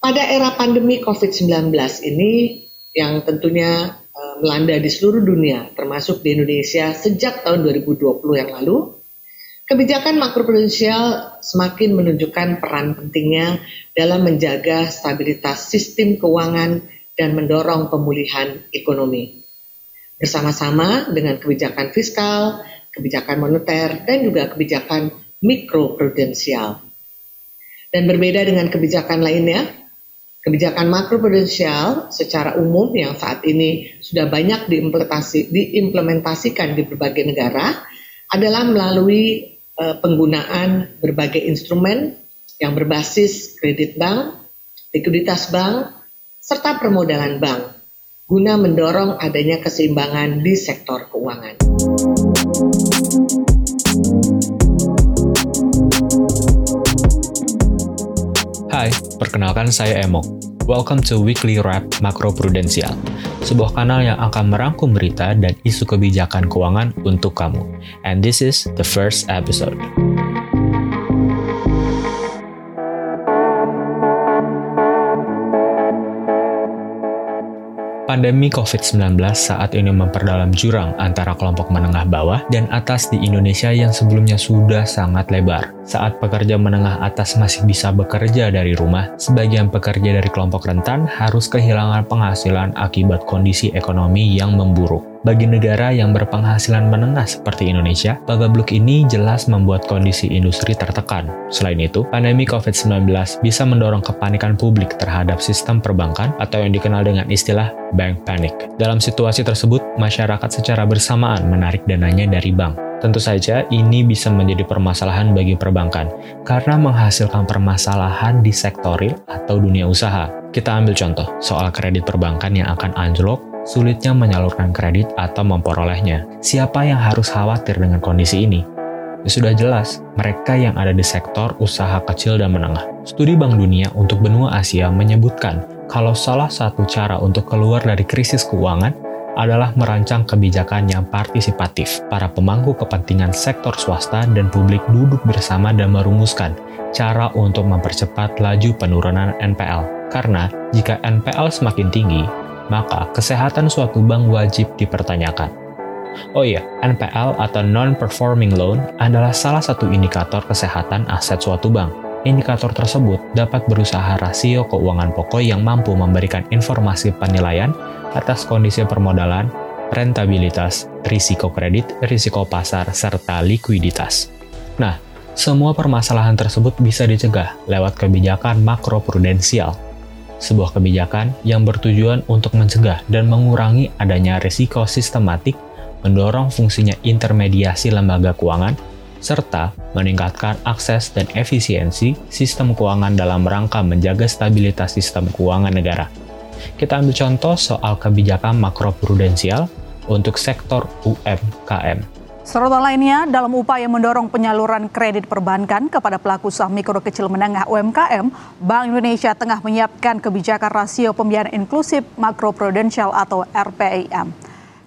Pada era pandemi COVID-19 ini yang tentunya uh, melanda di seluruh dunia, termasuk di Indonesia sejak tahun 2020 yang lalu, kebijakan makroprudensial semakin menunjukkan peran pentingnya dalam menjaga stabilitas sistem keuangan dan mendorong pemulihan ekonomi. Bersama-sama dengan kebijakan fiskal, kebijakan moneter, dan juga kebijakan mikroprudensial. Dan berbeda dengan kebijakan lainnya, Kebijakan makroprudensial secara umum yang saat ini sudah banyak diimplementasi, diimplementasikan di berbagai negara adalah melalui uh, penggunaan berbagai instrumen yang berbasis kredit bank, likuiditas bank, serta permodalan bank guna mendorong adanya keseimbangan di sektor keuangan. Hai, perkenalkan saya Emo. Welcome to Weekly Wrap Makro Prudensial, sebuah kanal yang akan merangkum berita dan isu kebijakan keuangan untuk kamu. And this is the first episode. Pandemi COVID-19 saat ini memperdalam jurang antara kelompok menengah bawah dan atas di Indonesia yang sebelumnya sudah sangat lebar. Saat pekerja menengah atas masih bisa bekerja dari rumah, sebagian pekerja dari kelompok rentan harus kehilangan penghasilan akibat kondisi ekonomi yang memburuk. Bagi negara yang berpenghasilan menengah seperti Indonesia, bagabluk ini jelas membuat kondisi industri tertekan. Selain itu, pandemi COVID-19 bisa mendorong kepanikan publik terhadap sistem perbankan atau yang dikenal dengan istilah bank panic. Dalam situasi tersebut, masyarakat secara bersamaan menarik dananya dari bank. Tentu saja ini bisa menjadi permasalahan bagi perbankan karena menghasilkan permasalahan di sektor real atau dunia usaha. Kita ambil contoh soal kredit perbankan yang akan anjlok sulitnya menyalurkan kredit atau memperolehnya. Siapa yang harus khawatir dengan kondisi ini? Sudah jelas, mereka yang ada di sektor usaha kecil dan menengah. Studi Bank Dunia untuk benua Asia menyebutkan kalau salah satu cara untuk keluar dari krisis keuangan adalah merancang kebijakan yang partisipatif. Para pemangku kepentingan sektor swasta dan publik duduk bersama dan merumuskan cara untuk mempercepat laju penurunan NPL. Karena jika NPL semakin tinggi, maka kesehatan suatu bank wajib dipertanyakan. Oh iya, NPL atau Non-Performing Loan adalah salah satu indikator kesehatan aset suatu bank. Indikator tersebut dapat berusaha rasio keuangan pokok yang mampu memberikan informasi penilaian atas kondisi permodalan, rentabilitas, risiko kredit, risiko pasar, serta likuiditas. Nah, semua permasalahan tersebut bisa dicegah lewat kebijakan makroprudensial sebuah kebijakan yang bertujuan untuk mencegah dan mengurangi adanya risiko sistematik, mendorong fungsinya intermediasi lembaga keuangan, serta meningkatkan akses dan efisiensi sistem keuangan dalam rangka menjaga stabilitas sistem keuangan negara. Kita ambil contoh soal kebijakan makroprudensial untuk sektor UMKM. Sorotan lainnya, dalam upaya mendorong penyaluran kredit perbankan kepada pelaku usaha mikro kecil menengah UMKM, Bank Indonesia tengah menyiapkan kebijakan rasio pembiayaan inklusif makroprudensial atau RPIM.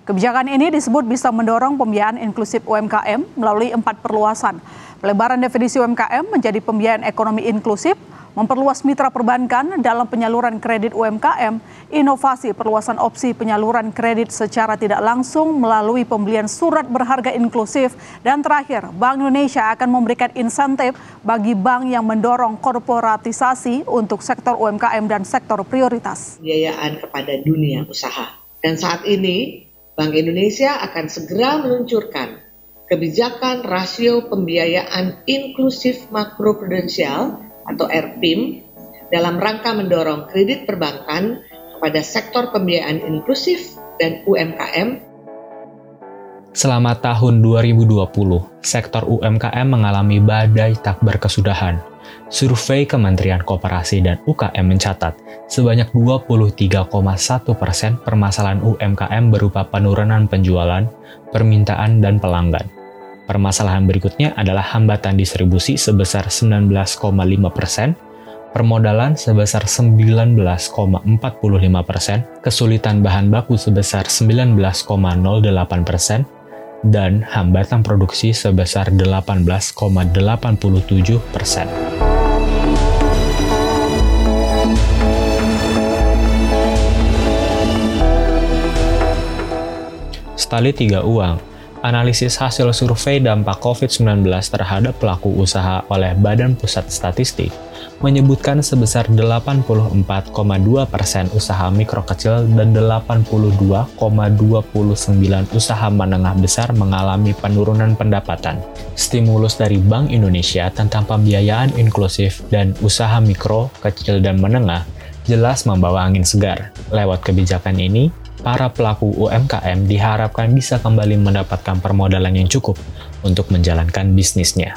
Kebijakan ini disebut bisa mendorong pembiayaan inklusif UMKM melalui empat perluasan. Pelebaran definisi UMKM menjadi pembiayaan ekonomi inklusif, memperluas mitra perbankan dalam penyaluran kredit UMKM, inovasi perluasan opsi penyaluran kredit secara tidak langsung melalui pembelian surat berharga inklusif, dan terakhir, Bank Indonesia akan memberikan insentif bagi bank yang mendorong korporatisasi untuk sektor UMKM dan sektor prioritas. Pembiayaan kepada dunia usaha. Dan saat ini, Bank Indonesia akan segera meluncurkan kebijakan rasio pembiayaan inklusif makroprudensial atau RPIM dalam rangka mendorong kredit perbankan kepada sektor pembiayaan inklusif dan UMKM. Selama tahun 2020, sektor UMKM mengalami badai tak berkesudahan. Survei Kementerian Koperasi dan UKM mencatat sebanyak 23,1 persen permasalahan UMKM berupa penurunan penjualan, permintaan, dan pelanggan. Permasalahan berikutnya adalah hambatan distribusi sebesar 19,5%, permodalan sebesar 19,45%, kesulitan bahan baku sebesar 19,08%, dan hambatan produksi sebesar 18,87 persen. Stali tiga uang, analisis hasil survei dampak COVID-19 terhadap pelaku usaha oleh Badan Pusat Statistik menyebutkan sebesar 84,2 persen usaha mikro kecil dan 82,29 usaha menengah besar mengalami penurunan pendapatan. Stimulus dari Bank Indonesia tentang pembiayaan inklusif dan usaha mikro, kecil, dan menengah jelas membawa angin segar. Lewat kebijakan ini, para pelaku UMKM diharapkan bisa kembali mendapatkan permodalan yang cukup untuk menjalankan bisnisnya.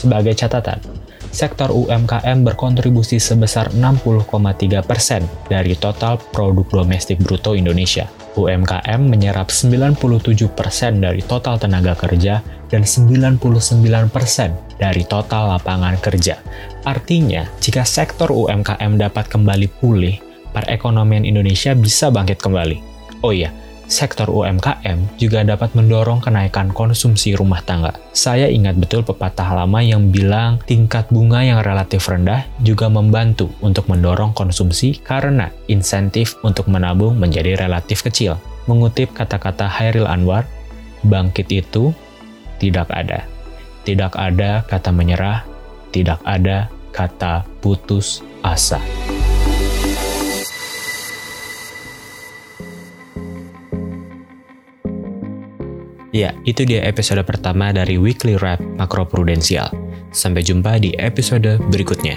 Sebagai catatan, sektor UMKM berkontribusi sebesar 60,3 persen dari total produk domestik bruto Indonesia. UMKM menyerap 97 persen dari total tenaga kerja dan 99 persen dari total lapangan kerja. Artinya, jika sektor UMKM dapat kembali pulih, perekonomian Indonesia bisa bangkit kembali. Oh iya, sektor UMKM juga dapat mendorong kenaikan konsumsi rumah tangga. Saya ingat betul pepatah lama yang bilang tingkat bunga yang relatif rendah juga membantu untuk mendorong konsumsi karena insentif untuk menabung menjadi relatif kecil. Mengutip kata-kata Hairil Anwar, bangkit itu tidak ada. Tidak ada kata menyerah, tidak ada kata putus asa. Ya, itu dia episode pertama dari Weekly Wrap Makro Prudensial. Sampai jumpa di episode berikutnya.